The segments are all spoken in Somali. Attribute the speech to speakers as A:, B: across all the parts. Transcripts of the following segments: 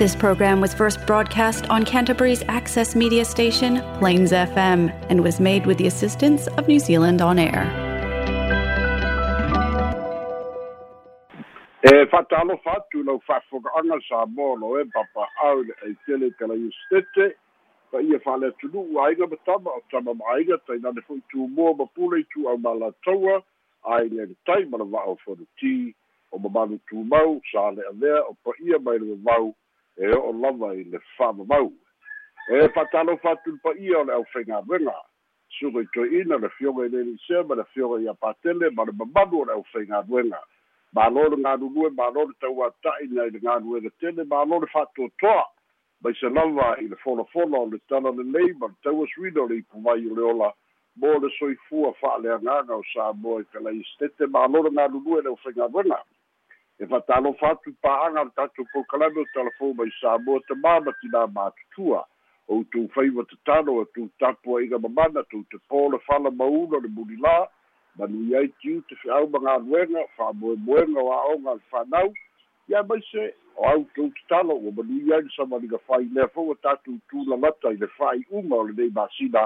A: This program was first broadcast on Canterbury's access media station, Plains FM, and was made with the assistance of New Zealand On Air.
B: e fa'atalofa atu lau fa'afoga'aga sa molo e papa au le eitele kalaiustete fa ia fa'ale atunu'u aiga ma tama o tama ma'aiga tainane fo'i tumua ma pule i tu'au malataua ai le letai ma le va'o fonutī o mamalu tumau sa le avea o pa'ia mai le vavau e o'o lava i le fa'amamau e fa'atalofa atu le pa'ia o le ʻaufaigaluega suga i toe'ina le fioga i lele isea ma le fioga ia patele ma le mamalu o le ʻaufaigaluega malo le galulue malo le tauata'i nai le galuega tele malo le fa'atoatoa mai se lava i le folafolo o le tala lelei ma le tauasuina o le ipuvai o le ola. Mo le soifua fa'aleagaga o sa moa i kalaistete malo le galulue le ufaigaluega e fa'atalofa atu pa'aga le tatou poukalame o talafou mai sa moa tamā ma tinā matutua outou faiva tatalo e tutapu aiga mamana tou te pō le fala mauna le mulilā manui ai tiu te fe'au ma galuega fa'amoemoega o a'oga le fanau ia mai se o au tou tatalo ua manui ai le samaliga fai lea fou a tatou tulalata i le fa'ai'uga o lenei masina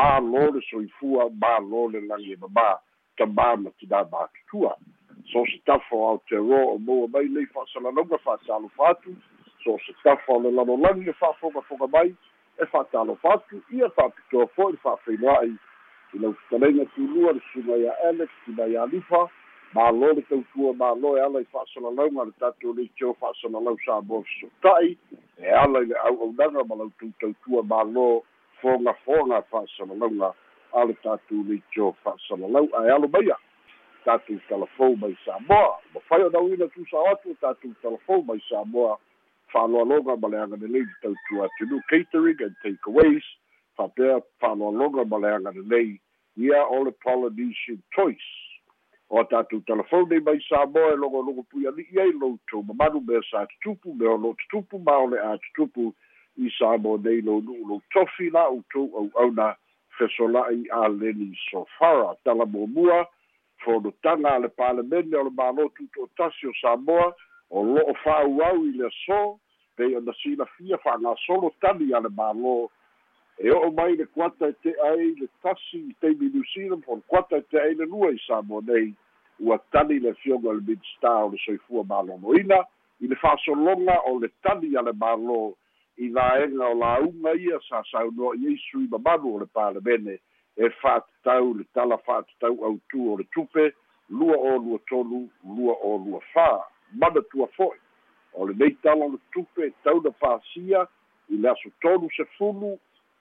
B: mālō le soifua mālō le lagi e mamā tamā ma tinā matutua so se tafa o aotearoa o moua mai lei fa'asalalauga fa'atalofa atu so se tafa o le lalolagi e fa'afogafoga mai e fa'atalofa atu ia fa'apitoa fo'i le fa'afeinoa'i i lau taleiga tulua le suga ia alex tina ia lifa mālo le tautua mālo e ala i fa'asalalauga le tatou le itio fa'asalalau sa mo fesota'i e ala i le au'aunaga ma lau tautautua mālo fogafoga fa'asalalauga a le tatou le itio fa'asalalau ae alo maia tatou talafou mai samoa ma fai o nauina tusao atu o tatou talafou mai samoa fa'aloaloga ma le aga lelei le tautua atunu catering and takeaways. Fa'apea fa'aloaloga ma le aga lelei ia o le polynesian choice. O tatou telefon nei mai samoa e logologo pui ali'i ai loutou mamalu mea sa tutupu me o lo tutupu ma o le a tutupu i samoa nei lou nu'u lou tofi la outou au'auna fesola'i leni sofara. Tala muamua fonotaga a le palemene o le mālo tuto o o samoa o lo'o fa'auau i le aso pei ona silafia fa'agasolo tali a le mālō e o'o mai le kuata e te'ai le tasi i taimi zealand po le kuata e te'ai le lua i samoa nei ua tali le fioga o le midstar o le soifua mālonoina i le fa'asologa o le tali a le mālō i laega o lauga ia sa saunoa i eisu i mamalu o le palemene e fa'atatau le tala fa'atatau autū o le tupe lua o lua tolu lua o lua fā mana tua fo'i. O lenei tala o le tupe tauna pasia i le aso tolu sefulu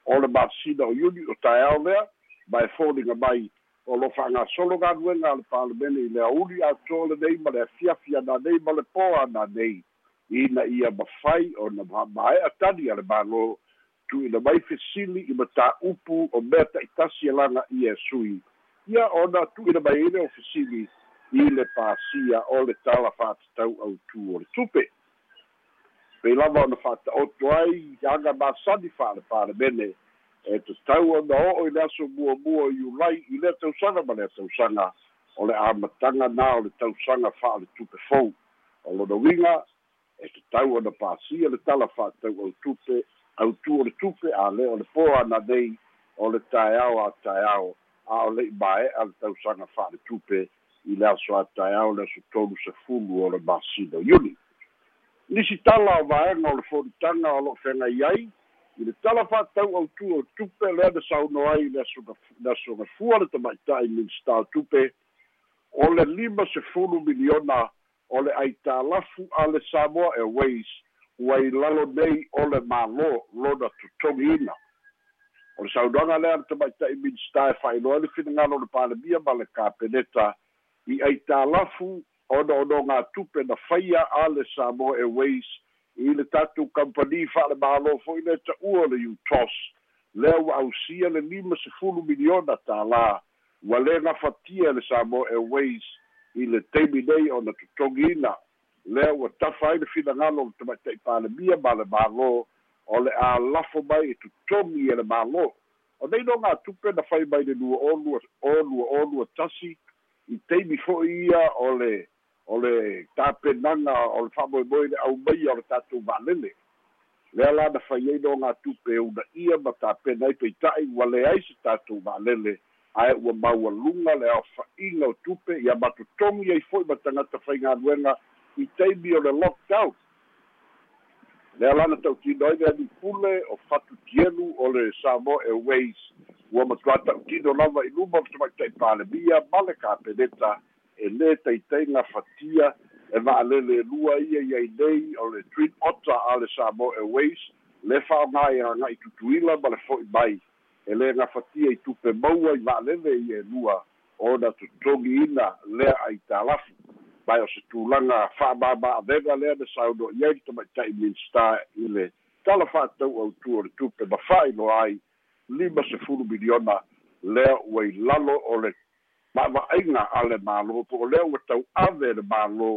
B: o le masina o iuni o taeao lea ma e foliga mai o lo fa'agasolo galuega a le palemene i le auli atoa lenei ma le afiafi ana nei ma le po ana nei. Ina ia mafai ona mae'a tali a le mālō tu'uina mai fesili i matā'upu o mea ta'itasi e laga ia e sui. Ia ona tu'uina mai ine o fesili i le pasia o le tala fa'atatau autū o le tupe. Pei lava ona fa'ata'oto ai aga masani fa'ale palemene e tatau ona o'o i le aso muamua i ulai i lea tausaga ma lea tausaga o le amataga na o le tausaga fa'ale tupe fou. O lona uiga e tatau ona pasia le tala fa'atau autupe autū o le tupe a le o le po ana nei o le taeao a taeao a o le'i mae'a le tausaga fa'ale tupe i le aso a taeao le aso tolu sefulu o le masina iuni nisi tala o vaega o le folitaga o lo'o fegai ai i le tala fa'atau autū o tupe lea na sauno ai le asogafua le tama'ita'i minstar tupe o le lima sefulu miliona o le aitālafu a le samoa airways ua i lalo nei o le mālō lona totogiina o le saunoaga lea le tama'ita'i minstar e fa'ailoa le finagalo o le palemia ma le kapeneta i aitālafu ona onoga tupe na faia a le Samoa Airways i le tatou company fa'ale mālo fo'i le ta'ua le utos lea ua ausia le lima sefulu miliona tālā ua lē gafatia le Samoa Airways i le taimi nei ona totogiina lea ua tafa ai le finagalo le tamaita'i palemia ma le mālō. O le alafo mai e tutogi e le mālō. O nei no gatupe na fai mai le lua olua olua olua tasi. I taimi fo'i ia o le o le tapenaga o le fa'amoemoe le ʻaumaia o le tatou va'alele lea la na fai ai no gatupe una ia ma tapena ai peita'i ua leai se tatou va'alele ae ua maualuga le aofa'iga o tupe ia matotogi ai fo'i ma tagata faigaluega i taimi o le lockdown. Lea lana ta'utino ai le anipule o fatutielu o le samoa airways. Ua matuā ta'utino lava i luma o tamaita'i palemia ma le kapeneta e lē taitaiga fatia e va'alele lua ia iai nei o le twin otter a le samoa airways. Le fa'aogā e aga'i tutuila ma le fo'i mai. E lē gafatia i tupe maua i va'alele ia e lua ona totogiina lea ai talafu mai o se tulaga fa'amāma'avega lea na sauno'i ai le tamaita'i minstar i le tala fa'atau autu o le tupe ma fa'ailoa ai lima sefulu miliona lea ua i lalo o le ma'ava'aiga a le mālō po o lea ua tau'ave le mālō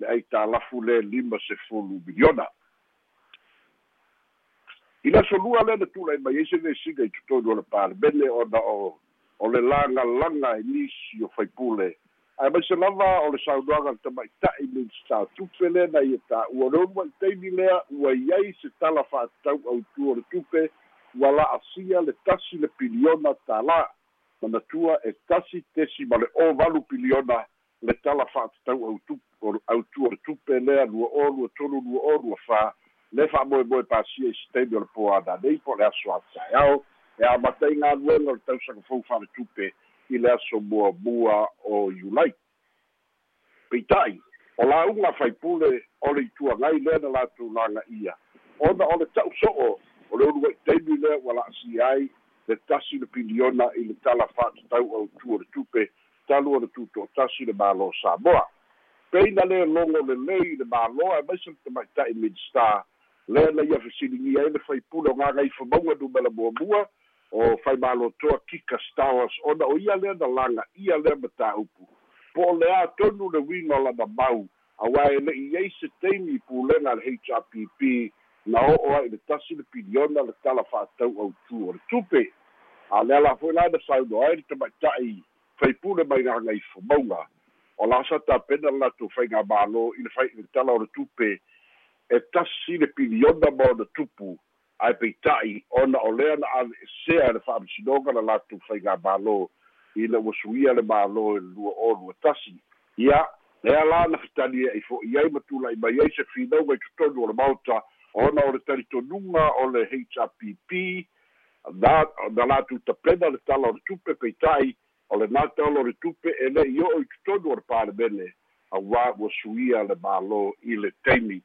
B: le ai talafu le lima sefulu miliona. I le asolua lea na tula'i mai ai se vesiga i totonu o le palemene ona o o le lagalaga e nisi o faipule ae mai se lava o le saunoaga le tamaita'i minsta tupe lea na ia tā'ua le onu ai taimi lea ua iai se tala fa'atatau autu o le tupe ua la'asia le tasi le piliona tālā. Manatua e tasi tesi ma le ovalu piliona le tala fa'atatau autu autu o le tupe lea lua o lua tolu lua o lua fā le fa'amoemoe pasia i setemi o le poana nei po le aso ataeao e amatai galuega o le tausaga fou fa'aletupe i le aso muamua o iulai peita'i o la'uga faipule o le ituagai lea na latou lagaia ona o le ta'uso'o o le ulu taimi lea ua la'asia ai le tasi le piliona i le tala fa'atatau autu o le tupe talu o le tuto'atasi le mālō samoa. Peina lē logo lelei le mālō e maisa le tamaita'i midstar lea na ia fesiligia ai le faipule o gagai famaua numela muamua o fai mālotoa kika stars ona o ia lea na lagaia lea matāupu po o le a tonu le uiga o lana mau auā e le'i ai se taimi pulega le hrpp na o'o ai le tasi le piliona le tala fa'atau autū o le tupe. A le ala foi la na sauno ai le tamaita'i faipule mai gagai famauga o la sa tapena le latou faiga mālō i le fai le tala o le tupe e tasi le piliona mo na tupu ae peita'i ona o lea na ave esea le fa'amasinoga la latou faiga mālō. I le ua suia le mālō e lua o lua tasi. Ia lea la na fetali ai fo'i ai ma tula'i mai ai se finauga i totonu o le maota ona o le talitonuga o le hrpp na na latou tapena le tala o le tupe peita'i o le nataolo o le tupe e le'i o'o i totonu o le palemene auā ua suia le mālō i le taimi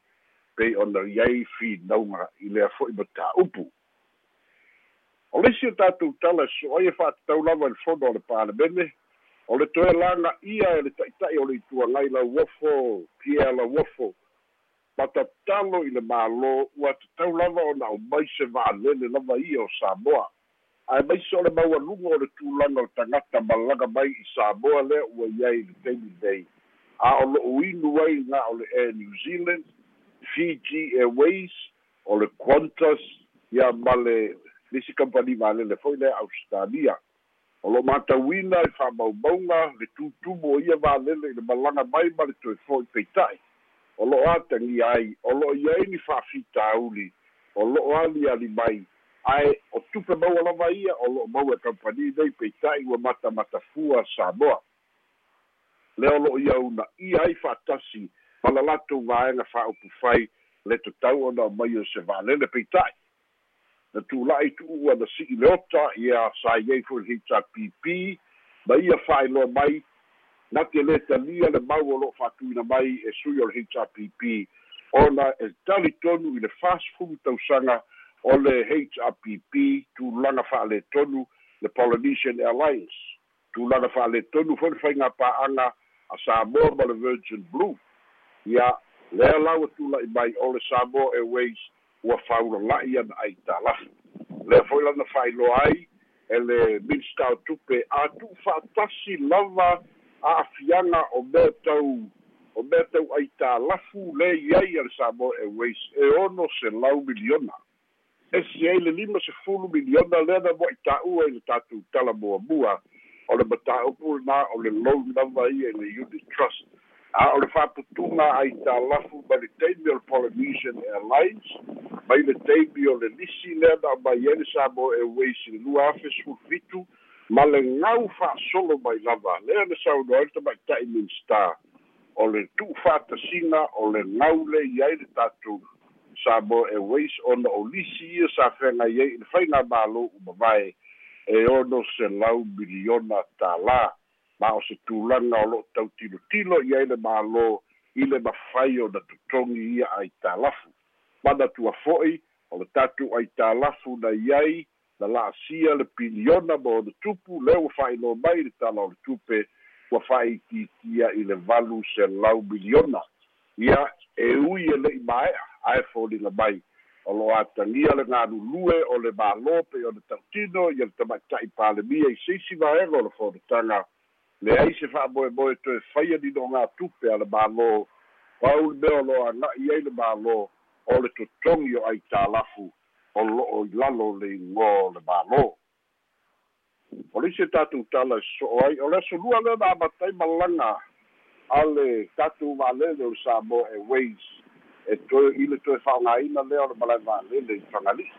B: pei ona iai finauga i lea fo'i ma tāupu o lesi o tatou tala so ai e fa'atatau lava i le fono o le palemene o le toe lagaia e le ta'ita'i o le ituagai lauofo pia lauofo matatalo i le mālō ua tatau lava ona o mai se va'alele lava ia o samoa. Ae maise o le maualuga o le tulaga o tagata malaga mai i samoa lea ua iai le taimi nei a o lo'u inu ai ga o le air new zealand Fiji Airways o le Qantas ia ma le nisi kampani valele foi le Australia. O lo matauina i fa'amaumauga le tutumu o ia valele i le malaga mai ma le toe fo'i peita'i. O lo'o atagia ai o lo'o iai ni fa'afitauli o lo'o ali ali mai. Ae o tupe maua lava ia o lo'o maua e kampani nei peita'i ua matamatafua samoa. Le o lo'o ia una ia ai fa'atasi ma la latou vaega fa'aupu fai le tatau ona o mai o se va'alele peita'i na tula'i tu'u ana si'i le ota ia sai ai foi le hpp ma ia fa'ailoa mai nati e lē talia le mau o lo'o fa'atuina mai e sui o le hpp ona e tali tonu i le fastfulu tausaga o le hpp tulaga fa'aletonu le polynesian airlines. Tulaga fa'aletonu foi le faiga pa'aga a samoa ma le virgin blue ia lea lau atula'i mai o le samoa airways ua faulala'i ana ai talafu lea foi lana fa'ailoa ai e le minista o tupe atu'u fa'atasi lava a'afiaga o mea tau o mea tau ai tālafu le iai a le samoa airways e ono se lau miliona. Esi ai le lima se fulu miliona lea na mo'i ta'ua i le tatou tala muamua o le mataupu na o le loan lava ia i le unit trust a o le fa'aputuga ai talafu ma le taimi o le polynesian airlines mai le taimi o le lisi lea na mai ai le sa mo e weisi le lua afe sulufitu ma le ngau fa'asolo mai lava lea le saunoa le tamaita'i minstar o le tu'u fa'atasiga o le ngau le'i ai le tatou sa mo e weis ona o lisi ia sa feagai ai i le faiga mālō uma vae e ono se lau miliona tālā ma o se tulaga o lo'o tautilotilo i ai le mālō i le mafai o na totogi ia ai tālafu mana tua fo'i o le tatu ai tālafu na iai na la'asia le piliona mo le tupu lea ua fa'ailoa mai le tala o le tupe ua fa'aitiitia i le valu selau miliona. Ia e ui e le'i mae'a ae foliga mai. O lo atagia le galulue o le mālō pe o le tautino ia le tamaita'i palemia i seisi vaega o le fonotaga leai se fa'amoemoe toe faia nino o gatupe a le mālō pau le mea lo aga'i ai le mālō o le totogi o ai tālafu o lo'o i lalo le igō le mālō o le isi e tatou tala e so'o ai o le asolua lea na malaga a le tatou va'alele o le samo airways e toe i le toe fa'aogāina lea o le malai va'alele i fagali'i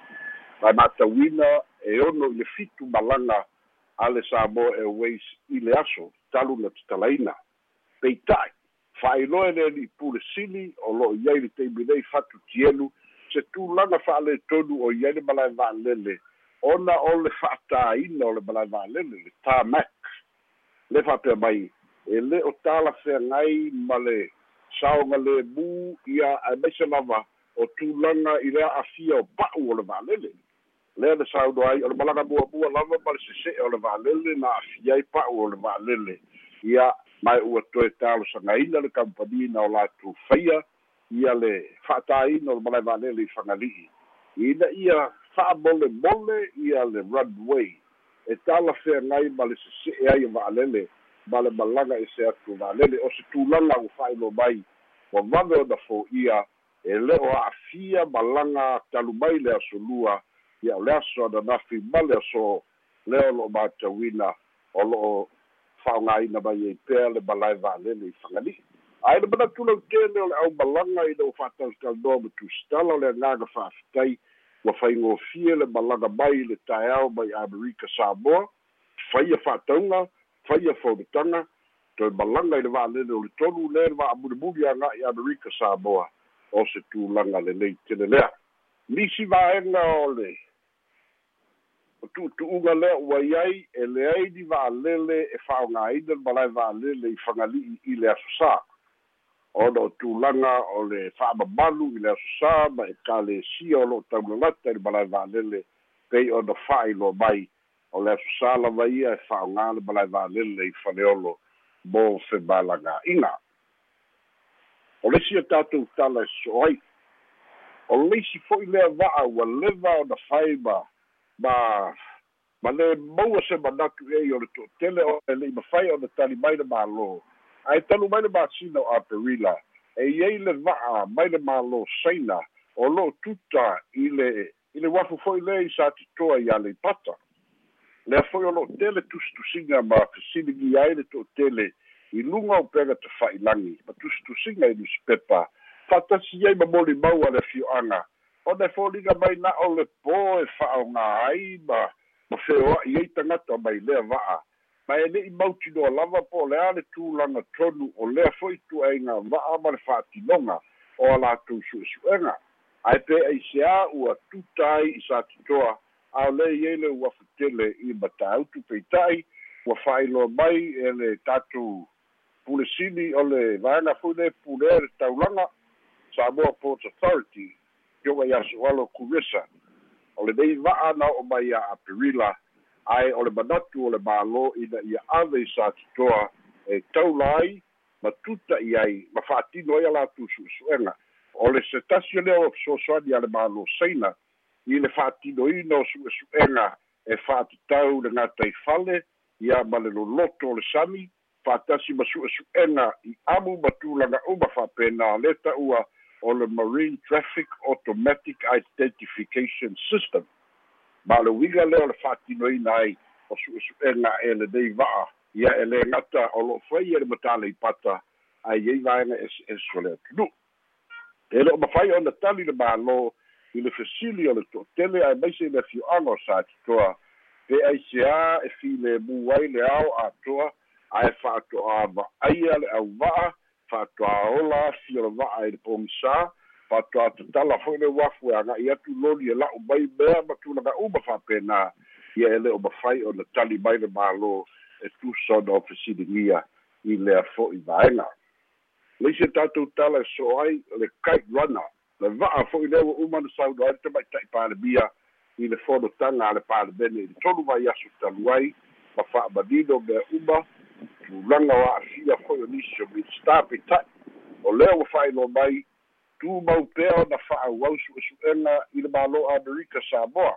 B: mae matauina e ono i le fitu malaga a le samo airways i le aso talu na tatalaina peita'i fa'ailoa le ali'i pulesili o lo'o i ai le taimi fatu tielu se tulaga fa'aletonu o iai le malai va'alele ona o le fa'atāina o le malai va'alele le tamak le fa'apea mai e lē o talafeagai ma le saoga lēmū ia ae maise lava o tulaga i le a'afia o pa'u o le va'alele lea le sauno ai o le malaga muamua lava ma le sese'e o le va'alele na a'afia ai pa'u o le va'alele. Ia mae ua toe talosagaina le kampanina o latou faia ia le fa'atāina o le malai va'alele i fagali'i ina ia fa'amolemole ia le runway. E talafeagai ma le sese'e ai e va'alele ma le malaga e se atu va'alele. O se tulaga ua fa'ailo mai ua vave ona fo'ia e le o a'afia malaga talu mai le asolua ia o le aso ananafi ma le aso lea o lo'o matauina o lo'o fa'aogāina mai ai pea le malae va'alele i fagali'i ae le manatulautele tele o le ʻaumalaga i le ua fa'atalotalanoa ma tusitala o le agaga fa'afitai ua faigofie le malaga mai le taeao mai amerika samoa. Faia fa'atauga faia folutaga toe malaga i le va'alele o le tolu lea le va'amulimuli aga'i amerika samoa. O se tulaga lelei tele lea. Nisi vaega o le o tu'utu'uga lea ua iai e leai ni va'alele e fa'aogāina le malae va'alele i fagali'i i le asosā ona o tulaga o le fa'amamalu i le asosā ma e kalesia o lo'o taulalata i le malae va'alele pei ona fa'ailoa mai o le asosā lava ia e fa'aogā le malae va'alele i faleolo mo femalagā'iga o lesi a tatou tala e so'o ai o leisi fo'i lea va'a ua leva ona fai ma ma le maua se manatu ei o le to'atele o e le'i mafai ona tali mai le mālō. Ae talu mai le masina o aperila e iai le va'a mai le mālō saina o lo'o tuta i le i le wafu fo'i lea i sa titoa i a le pata. Lea fo'i o lo'o tele tusitusiga ma fesiligi ai le to'atele i luga o pega tafa'ilagi ma tusitusiga i newspepa fa'atasi ai ma molimau a le afio'aga ona e foliga mai na o le pō e fa'aogā ai ma ma feoa'i ai tagata mai lea va'a ma e le'i mautinoa lava po o le a le tulaga tonu o lea fo'i tu'aiga va'a ma le fa'atinoga o a latou su'esu'ega ae pe aiseā ua tuta ai i sa titoa a o lē iai le uafu tele i matautu peita'i ua fa'ailoa mai e le tatou pulesili o le vaega fo'i le pulea le taulaga samoa ports authority ioga ia su'alo kuresa o lenei va'a na o'o mai a aperila ae o le manatu o le mālō ina ia ave i sa totoa e taula ai ma tuta i ai ma fa'atino ai a latou su'esu'ega o le se tasi o lea o fesoasoani a le mālō saina i le fa'atinoina o su'esu'ega e fa'atatau le gatai fale ia ma le loloto o le sami fa'atasi ma su'esu'ega i amu ma tulaga uma fa'apena le ta'ua o le marine traffic automatic identification system. Ma le uiga lea o le fa'atinoina ai o su'esu'ega e lenei va'a ia e lē gata o lo'o fai e le matalei pata ai ai vaega ese o le atunu'u e lo'o mafai ona tali le mālō i le fesili o le toʻatele ae maise i le fioʻaga o sa toa. Pe ai seā e filemu ai le ao atoa ae fa'ato'ava'aia le auva'a fa'atoaola fiolova'a i le pogisā fa'atoa tatala fo'i le uafu e aga'i atu loli e la'u mai mea ma tulaga'uma fa'apena ia e le o mafai ona tali mai le mālō e tusa ona o fesiligia i lea fo'i vaega leisi tatou tala e so ai le kite runner le va'a fo'i lea ua uma na saunoai le tamaita'i palemia i le fonotaga a le palemene i le tolu mai aso talu ai ma fa'amanino mea uma tulaga o a'afia fo'i o nisi o minsta peta'i o lea ua fa'ailoa mai tumau pea ona fa'auau su'esu'ega i le mālo amerika samoa.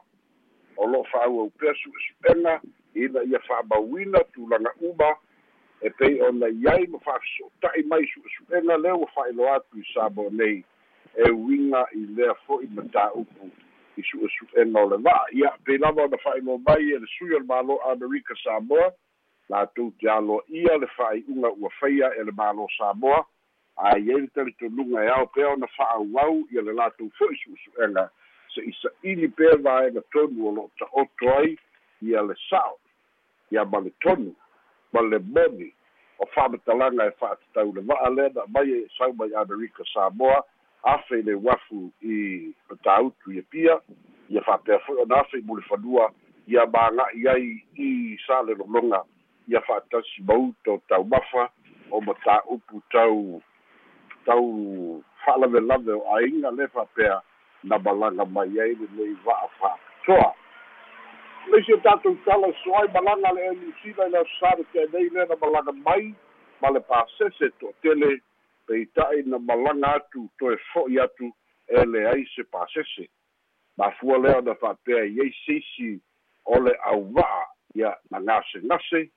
B: O lo'o fa'auau pea su'esu'ega ina ia fa'amauina tulaga uma e pei ona iai ma fa'afeso'ota'i mai su'esu'ega lea ua fa'ailoa atu i samoa nei. E uiga i lea fo'i matā'upu i su'esu'ega o le va'a ia pei lava ona fa'ailoa mai e le sui o le mālo amerika samoa latou te aloaʻia le fa'ai'uga ua faia e le mālo samoa. Aiai le talitonuga e ao pea ona fa'auau ia le latou fo'i su'usu'ega se'isa'ili pea vaega tonu o lo'o ta'oto ai ia le sa'o ia ma le tonu ma le moni. O fa'amatalaga e fa'atatau le va'a lea na mai e sau mai amerika samoa afe le uafu i matautu ia pia ia fa'apea fo'i ona afe i mule fanua ia maga'i ai i sa le lologa ia fa'atasi mauta o taumafa o matā'upu tau tau fa'alavelave o āiga le fa'apea na malaga mai ai lelei va'a fa'apitoa leisi e tatou tala so ai malaga le elusila i le te'anei lea na malaga mai ma le pasese to'atele peita'i na malaga atu toe fo'i atu e leai se pasese mafua lea ona fa'apea i ai seisi o le auva'a ia na gasegase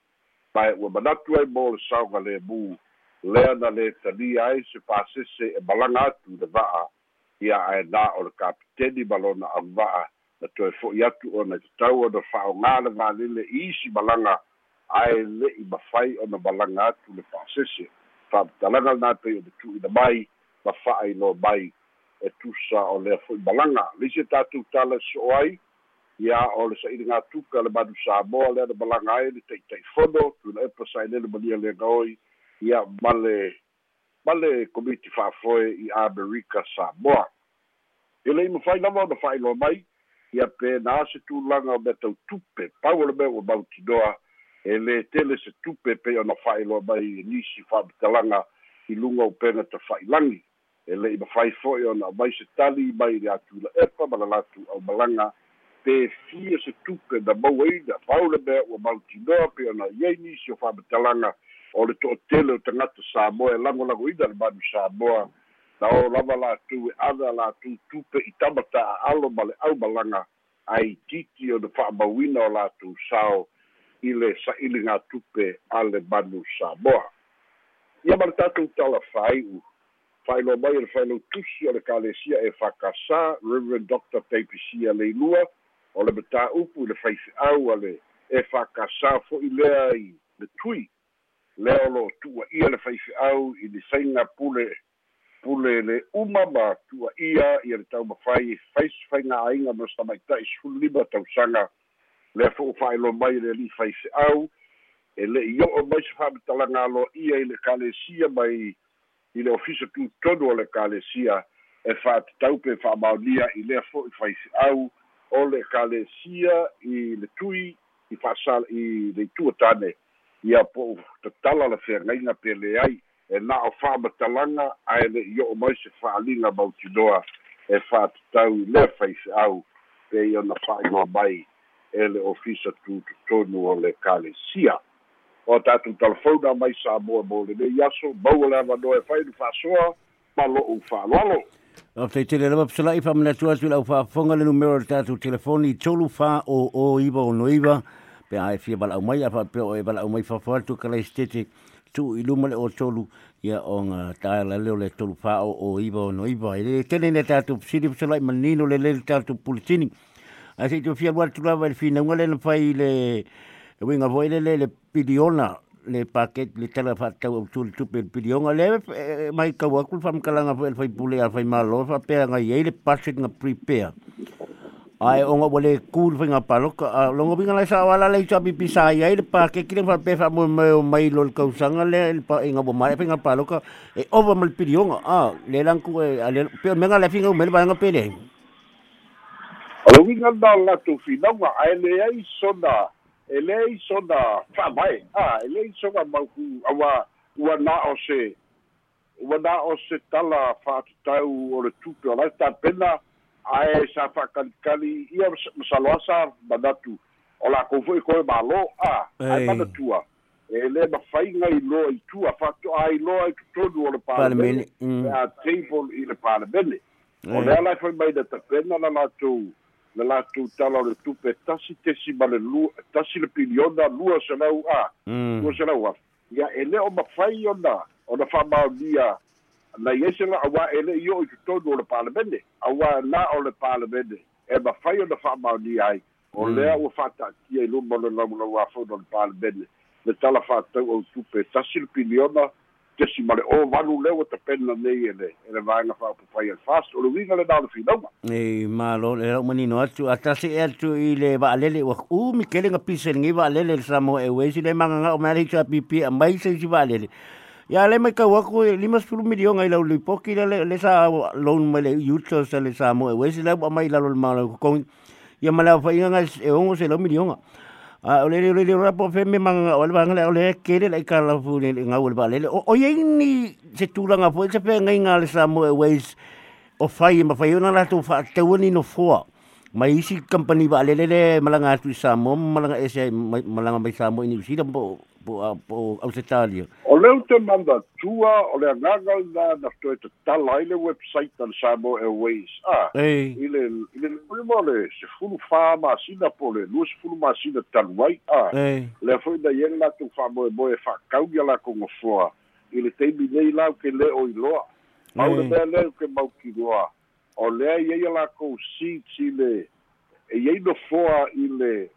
B: mae ua manatu ai mo le saoga lemu lea na le talia ai se pasese e malaga atu le va'a. Ia aenā o le kapiteni ma lona auva'a na toe fo'i atu ona tatau ona fa'aogā le valile i isi malaga ae le'i mafai ona malaga atu le pasese fa'amatalaga lanā pei ona tu'uina mai ma fa'ailoa mai. E tusa o lea fo'i malaga leisi e tatou tala so'o ai ia o le saʻiliga tuka le manu samoa lea na malaga ai le taʻitaʻifono tuna epa sailele malia legaoi ia ma le ma le komiti fa'afoe i amerika samoa. E le'i mafai lava ona fa'ailoa mai ia pena se tulaga o mea tautupe pau o le mea ua mautinoa e lē tele se tupe pei ona fa'ailoa mai e nisi fa'amatalaga i luga o pena tafa'ilagi e le'i mafai fo'i ona mai se tali mai le atula epa ma le latu aumalaga pe fia se tupe na mauaina pau le mea ua mautinoa pe ona iai nisi o fa'amatalaga o le to'atele o tagata samoa e lagolagoina le manu samoa. Na o lava latou e ana latou tupe i tamata'a'alo ma le ʻaumalaga ai titi o le fa'amauina o latou sao i le sa'iliga tupe a le manu samoa. Ia ma le tatou talafai'u fa'ailoa mai e le failou tusi o le kalesia e fakasā reverend dr taipisia leilua o le matā'upu i le faife'au a le e fakasā fo'i lea i le tui. Lea o lo'o tu'ua'ia le faife'au i le saiga pule pule le uma ma tu'ua'ia ia le taumafai faiga'aiga ma tamaita'i sululima tausaga lea fo'u fa'ailoa mai le ali'i faife'au e le'i o'o mai se fa'amatalaga aloa'ia i le kalesia mai i le ofisa tutonu o le kalesia e fa'atatau pe fa'amaonia i lea fo'i faife'au o le kalesia i le tui i fa'asala i le ituatane ia po tatala le feagaiga peleai e na o fa'amatalaga ae le'i o'o mai se fa'aliga mautinoa e fa'atatau i lea faife'au pei ona fa'ailoa mai e le ofisa tutotonu o le kalesia. O tatou talafona mai sa moa mo lenei aso maua le avanoa e fai nu fa'asoa ma lo'u fa'aloalo
C: O te tele lava psala i whamana tu lau whaafonga le numero le tātou telefoni tolu wha o o iwa o noiva pe ai fia bala au mai a pe o e bala au mai whawhatu ka lei stete tu i luma le o tolu ia o ngā tāla leo le tolu wha o o iwa o noiva e le tele le tātou psiri psala i manino le le tātou pulitini a se tu fia watu lava le fina ngale na whai le winga voile le le piliona le paket le tala fa tau au tu tu pe pilionga le mai ka wa kul fam kalanga fa fa pule fa malo fa pe nga ye le paket nga prepare. Ai onga wale kul fa nga palo ka longo binga la sa wala le cha pipi sa ye le paket kile fa pe fa mo mai lo ka usanga le pa nga bo mai fa nga palo ka e over mal pilionga a le lang ku e pe menga le finga me ba nga pele.
B: Alo winga na la tu finanga ai le ai sona e lei sona whamai, ah, e lei sona mauku awa ua na o se, ua na o se tala whaatutau o le tupe o lai ta pena, ae sa whakalikali, ia masaloasa manatu, o la kou i koe malo, ah, ai manatua, e le ma whainga i loa i tua, whatu ai loa i tutonu o le pālemene, e a table i le pālemene, o le alai whai mai na ta pena na la tou, le latou tala o le tupe tasi tesi ma le lua tasi le piliona lua selau a. Mm. lua selau a. Ia e lē o mafai ona ona fa'amaonia nai ese la auā e le'i o i totonu o le palemene auā la o le palemene e mafai ona fa'amaonia ai. O mm. lea ua fa'ata'atia i luma o le laulau afona o le palemene le tala fa'atau ou tupe tasi le piliona tesi ma le o valu lea ua tapena nei e le e le vaega fa'aupufai ale fast o le uiga le nao finauga
C: e malo le lau manino atu a tasi e atu i le va'alele ua u mikelega piselengi va'alele le samo e uesi le magaga'o mea le isa pipi a mai se isi va'alele ia le mai kau aku e lima sepulu milionga i lau lipoki le le sa loan mai le yuta sa le samo e uesi le a mai lalo le malo kokongi. Ia ma le au fa'inga e ongo se lau milionga a o le le le rapo fe me manga o le banga o le le kala fu le nga o le bale o ye ni se tu po se pe nga nga le samo e ways o fai ma fai ona la tu fa te woni no fo ma isi company ba le le malanga tu samo malanga ese malanga mai samo ni si po po po Australia
B: o le te manda tua o le ngaga na na to te tala i le website tan Samo Airways. Ah
C: hey.
B: i le i le mo le se fulu fa ma sina po le lu se fulu ma sina tan wai ah
C: hey.
B: le foi da yen la tu mo e fa kau ya la ko mo foa. I le te mi nei la ke le o i loa. Au le me le ke mau ki loa. O le ia ia la ko si si le e ia no foa i le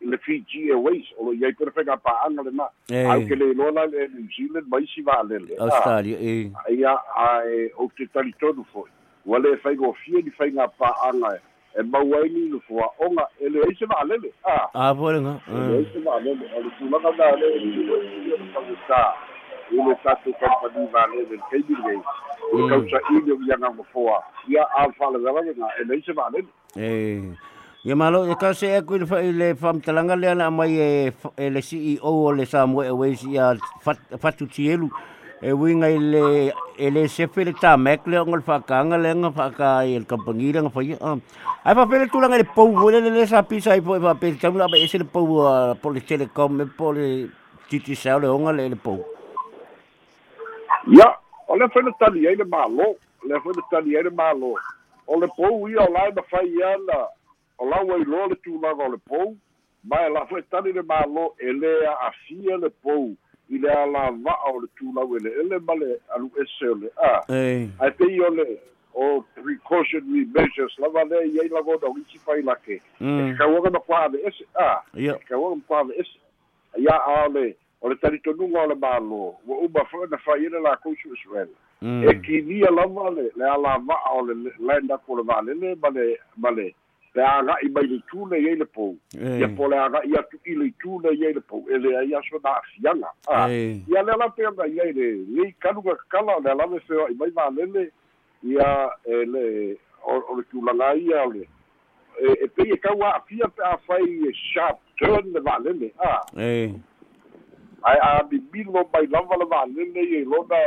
B: le Fiji Airways o lo iai pere whenga paanga le ma au ke le lola le New Zealand mai si vālele
C: Australia e
B: ia ai o te tali tonu foi ua le whaingo fia ni whainga paanga e mau ai ni le fua onga e le eise vālele
C: a a vore nga
B: e le eise vālele o le tūlanga nā le e le whangita i le tatu company vālele kei ni rei i kausa i le vianga mo fua ia a whale vālele nga e le eise vālele
C: e Ia malo, e ka se e kui le whamtalanga le ana mai e, e le CEO o le Samoa Airways ia fatu tielu. E winga le, e le sefe le tā mek le ongal whakanga le nga whaka i le kampangira nga whai. Ai pa pele tūlanga le pou le le sa pisa i po e pa pele tamu la e le pou po le telecom e po le titi sao le onga le le pou.
B: Ia, o le whena tali ai le malo, le whena tali ai le malo. O le pou ia o lai na whai ana, o lau ai loa le tulaga o le pou ma e lafo e tali le mālo e le a afia le pou. I le ala va'a o le tulau ele ele ma le alu ese o le a. Ae pei o le o precautionary measures lava le iai lagona o isi fai lake. E kauaga le ese a. E kauaga ma kuā le ese ia a le o le talitonuga o le mālo ua uma fo'i na fai ina lakou su'esu'ele e kinia lava le le ala va'a o le land up o le va'alele ma le ma le le aga'i mai le tule iai le pou ia po le aga'i atu i le tule iai le pou e lea ia so na afiaga ia le ala pea mai ai le lei kaluga kakala o le alave feoa'i mai valele ia e le o le tulaga ia o le e pei e kau a'afia pe afai e sharp turn le va'alele a ae a mimilo mai lava le va'alele ia i lona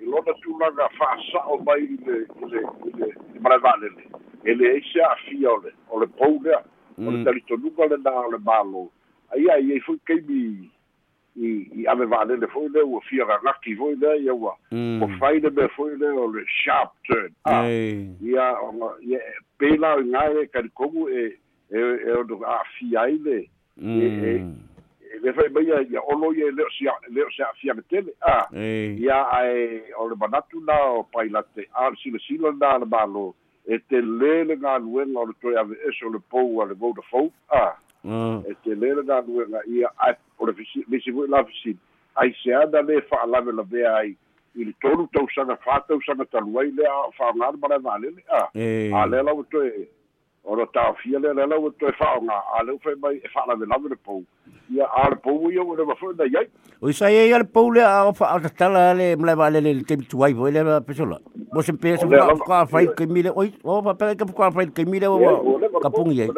B: i lona tulaga fa'asa'o mai i le i le i le ma le va'alele e le ese a'afia o le o le pou lea o le talitonuga lenā o le mālō aia iai foi kaimi i i ave va'alele foi lea ua fiagagaki foi lea ia ua ua fai le mea foi lea o le sharp turn ia oga ia pei la o igae kalikogu e e e ono a'afia ai le. E le fai mai ia olo ia leo sia leo sia fia tele a. Ia ai o le manatu na o pailate a sila sila na le malo e te lele ngā luenga o le toi ave eso le pou a le Vodafone, a, e te lele ngā luenga ia o le misi vui la fisi, ai se ana lē fa'alave lavea ai i le tolu tausaga fatausaga talu ai lea fa'aogana ma le valele a a lea lau toe o lo taofia lea lea lau toe fa'aoga a leu fai mai e fa'alavelave le pou. Ia a le pou ia ua le mafoe nai ai?
C: O isa ia ia le pou lea a fa'atatala le valele le temituai foi le pesola mo se pe se ka mile oi o pa ke ka fai ke mile o kapungi ai.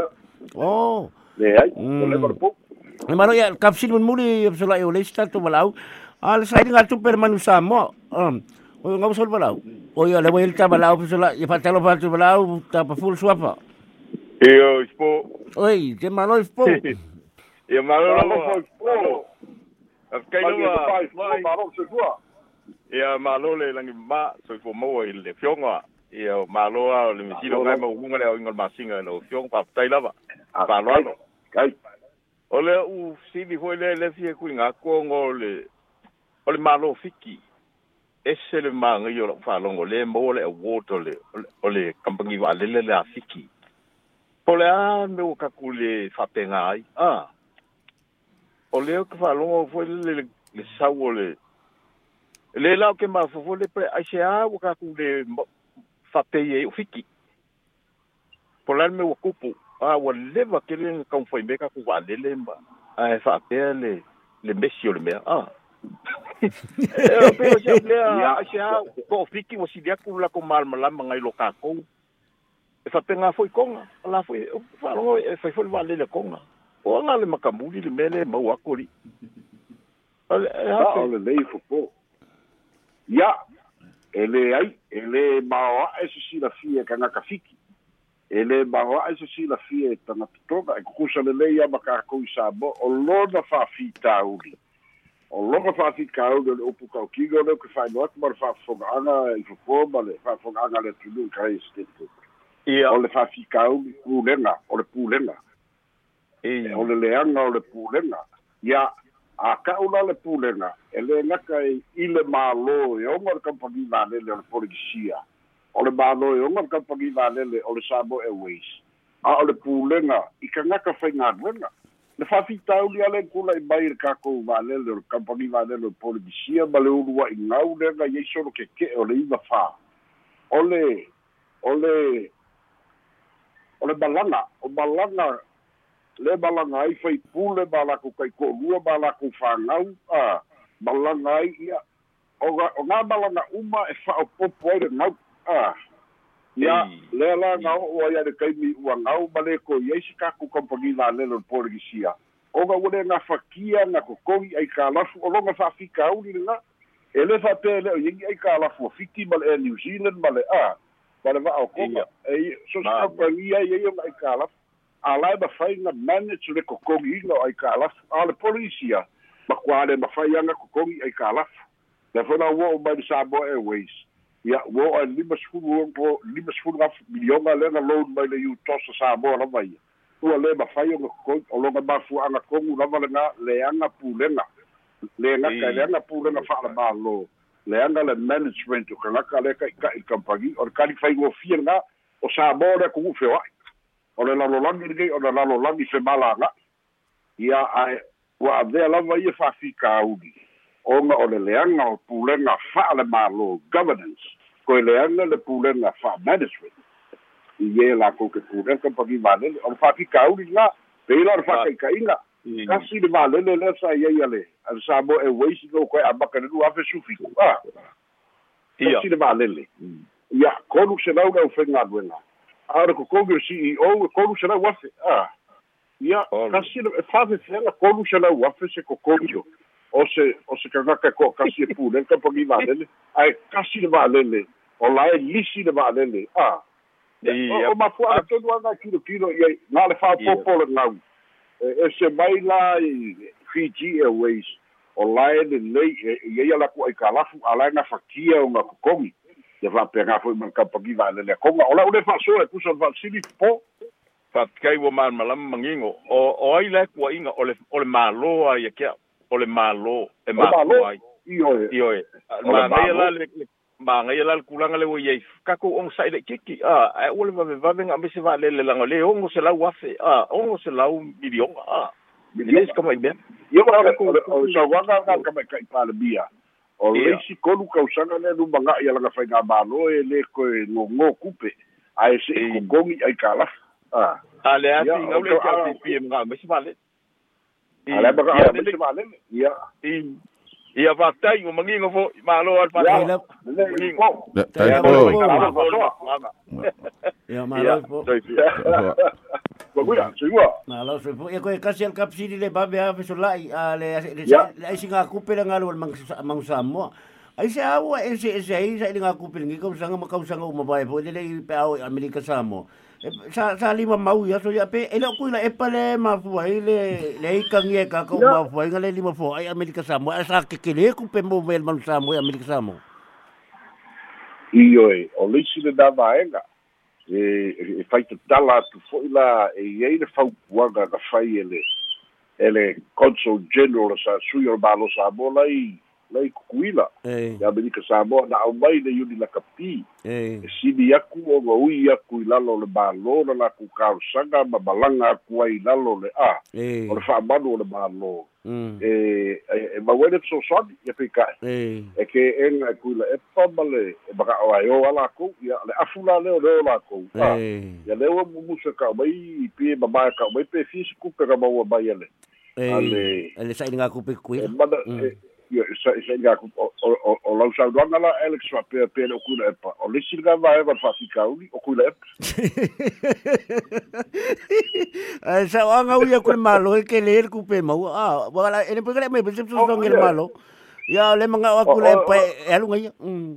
C: oh
B: le ai o le
C: le mano ia kapsil mun muli pesola e o le sta to malau a le sai ngatu per manu sa mo um o ngau sol malau o ia le wel ta malau pesola ia fa talo fa malau ta pa full swapa
D: Io spo.
C: Oi, te malo spo.
D: Ia malo
B: lo spo.
D: Afkai lo
B: malo se tua.
D: Ia malo le langi ma so fo mo i le fionga. Ia malo a le misilo ngai mo hunga le ingol masinga no fiong pa tai lava. Pa lo.
B: Kai.
D: Ole u sili ho le le fie ku nga ko ngole. Ole malo fiki. Ese le manga yo lo fa longo le mo le water le ole kampangi wa le le le Po le a me o kaku le whapenga ai. Ah. O leo ka whalonga o fwoi le le, sau o le. Le lau ke ma fwoi le pre ai se a o kaku le whapei e o fiki. Po le me o kupu. Ah, wa lewa ke le kaun fwoi me kaku wa le le mba. Ah, e whapea le, le mesi o le mea. Ah. e o pe o se o lea ai a ko fiki o si dia kula ko mal malama ngai lo kakou. E whapenga foi konga, ala foi, wharongo e foi wale le konga. O anga le makamuri le mele mau akori.
B: Ale, e hape. le lei fupo. Ia, e le ai, e le maoa e se si la fie ka ngaka fiki. E le maoa e se si la fie tana tutoga, e kukusa le lei ama ka kou sabo, o lona wha fi tauri. O lona wha fi kauri le upu kau kigo le ke whai noat, ma le anga i fupo, ma le anga le tunu kai stete.
D: Ia.
B: o le fafikau i pulenga, o le pulenga.
D: E
B: o le leanga o le pulenga. Ia, a kaula le pulenga, e le ngaka i i le malo e onga le kampagi valele o le polikisia. O le malo e onga le kampagi valele o le Sabo Airways. A o le pulenga, i ka ngaka whai ngā ruenga. Le whawhitau li ale kula i mai le kako valele o le kampagi valele o le polikisia, ma le urua i ngau lenga i eisoro ke ke o le iwa wha. O le, o le, o le balanga, o balanga, le balanga ai fai pule balako kai kolua balako whangau, a, balanga ai ia, o, ga, o ngā balanga uma e wha o popo ai le ngau, a, ia, le la ngau o ai ane kaimi ua ngau, ma le ko iei si kaku kompagi la lelo le porigisia. O ga ule ngā whakia, ngā kokongi ai ka lafu, o longa whawhika au ni ngā, e le whapea le o yengi ai ka lafu o fiki ma le New Zealand ma le a, ma le va'o koma e so sa pa ni ai ai mai kala a lai na manage le kokongi no ai a le polisia ma kwale ma fai anga kokongi ai kala le fona wo ba di sabo airways ya wo a lima sfulu ko lima sfulu af miliona le na load mai le u tosa sabo la vai ua le ma fai o kokongi o longa ba fu anga kongu lava le nga le anga pulenga le nga ka le anga pulenga lo le le management o kalaka le ka ka i kampagi o le kali fai go fianga o sa bore ku fe wa o le lalo langi le o le lalo langi fe malanga. Ia ai wa de la va ia fa fi ka udi o o le leanga o pulenga fa le malo governance ko le anga le pulenga fa management. I ye la ko ke pulenga kampagi vale o fa fi ka udi nga pe la fa ka inga kasi le valele le sa ia ia le. Al sa mo e weisi no ko a baka nu afe sufi ah ia kasi le valele ia kolu se lau ga ufenga duena ara ko kogo CEO ko lu se lau afe ah ia kasi le fa fe fela kolu se lau afe se ko kogo o se o se ka ka ko kasi e pu le ka pagi valele ai kasi le valele o la e lisi le valele ah o ma fu a todo anga kilo kilo ia na le fa popo le ngau e se mai la Fiji Airways. O lae le lei e ia la ku ai kalafu ala na fakia o nga kokongi e va pega foi man kapagi va le konga ola o le fa so e kuso va sili po.
D: Fa kai wo man malam mangingo o o ai le ku inga o le o le malo ai ke o le malo e malo ai
B: io e
D: io e ma ngai la le ma ngai la le kulanga le wo ye kako on sai le kiki a o le va va venga me se va le le le ongo se la wafe a ongo se la un milion a Milis ka mai bea.
B: Ia wa o sa wanga nga ka mai kai pala bia. O leisi kolu kausanga le nu manga ia langa fai ngā malo e le koe ngō kupe. Ai se i kongi ai kala. Ah.
D: A le le mga mesi vale.
B: Ale ala mesi vale. Ia.
D: Ia fatai ngo mangi ngo fo malo al pa.
C: Ia.
E: Tai po.
C: Ia malo po.
B: Ko kuya, singwa.
C: Na lo se po. Ia koe kasi al kapsili le babe a feso lai. A le le singa kupe la ngalo mang mang Samoa. Ai se awa e se se ai sa inga kupe ngi ko sanga ma kau sanga uma bai po le le pe au Amerika Samoa. Sa sa lima mau ya so ya pe ele ku la e pale ma fu ai le le ka ngi ka ko ma fu ai ngale lima fu ai Amerika Samoa sa ke ke le ku pe mo mel man Samoa Amerika Samoa.
B: Io e o lisi le dava enga e e fai te tala tu fo ila e ye le fau puanga ka fai ele ele consul general sa sui o balo sa bola i lai kukuila.
C: E
B: ya Amerika Samoa na au mai le yuni la kapi.
C: E
B: e sini aku o ga ui aku i lalo le balo na la ku kau sanga ma balanga aku ai lalo le a.
C: E
B: o le whaamanu o le balo.
C: Mm.
B: E e mawene so soni e pika
C: e
B: e la e pamale e baka o ai o ala ku ya le afula le o le o la ku a
C: e
B: ya le o mu musa ka mai i pe ba ba ka mai pe fisi ku pe ka ba wa mai ale Ale.
C: ele sa inga ku
B: e e sa sa nga ku o o o la sa do la Alex wa pe pe o ku la e pa o le silga va e va fa fika uli o ku la e
C: Ai sa anga uia ku malo e ke le ku pe mau a wala ele pe me pe so so ngel malo. Ya le manga wa ku le pe e alu ngai. Mm.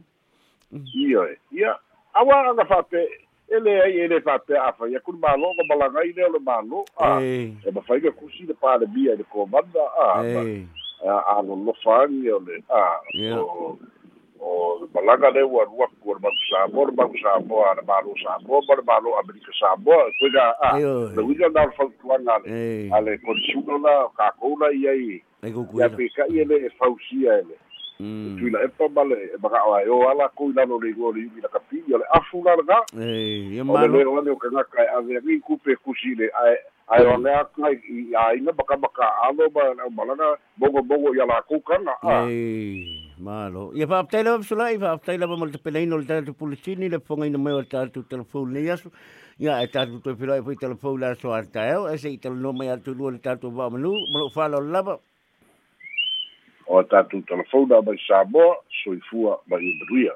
B: ia e ia awa nga fa pe ele ai ele fa pe a fa ya ku malo ko balanga i le o le malo a
C: E
B: e ba fa ga ku si de pa le bia de ko manda a
C: e
B: a a no no fani o le a
C: Ia.
B: o o balanga le wa wa ku ma sa mo ma sa mo a ma lo sa mo ma ma lo amerika sa mo ko ga a
C: Ia.
B: le wi ga na le
C: e
B: ale ko su no la ka ko la ia i
C: e ku ku.
B: ya pe ka ele e fa usia ele
C: Mm.
B: tu la e pa male e ba ga o ala ko ila no le go le la ka pi le afu la ga
C: E ia
B: o le
C: malo.
B: le o le o ka nga ka a ve ri ku pe ku si le ai ai o le a ka i ai na baka baka alo ba na malanga bogo bogo ya la ku kana a
C: E malo. Ia fa tele so lai fa tele ba mal te peleino le tatu policini le fonga ina mai o tatu telefone le asu. Ia e tatu te pilo e foi telefone la so ar taeo e se i tele no mai atu lu le tatu ba manu mo fa lo lava.
B: O tatu telefona mai sa mo soifua mai manuia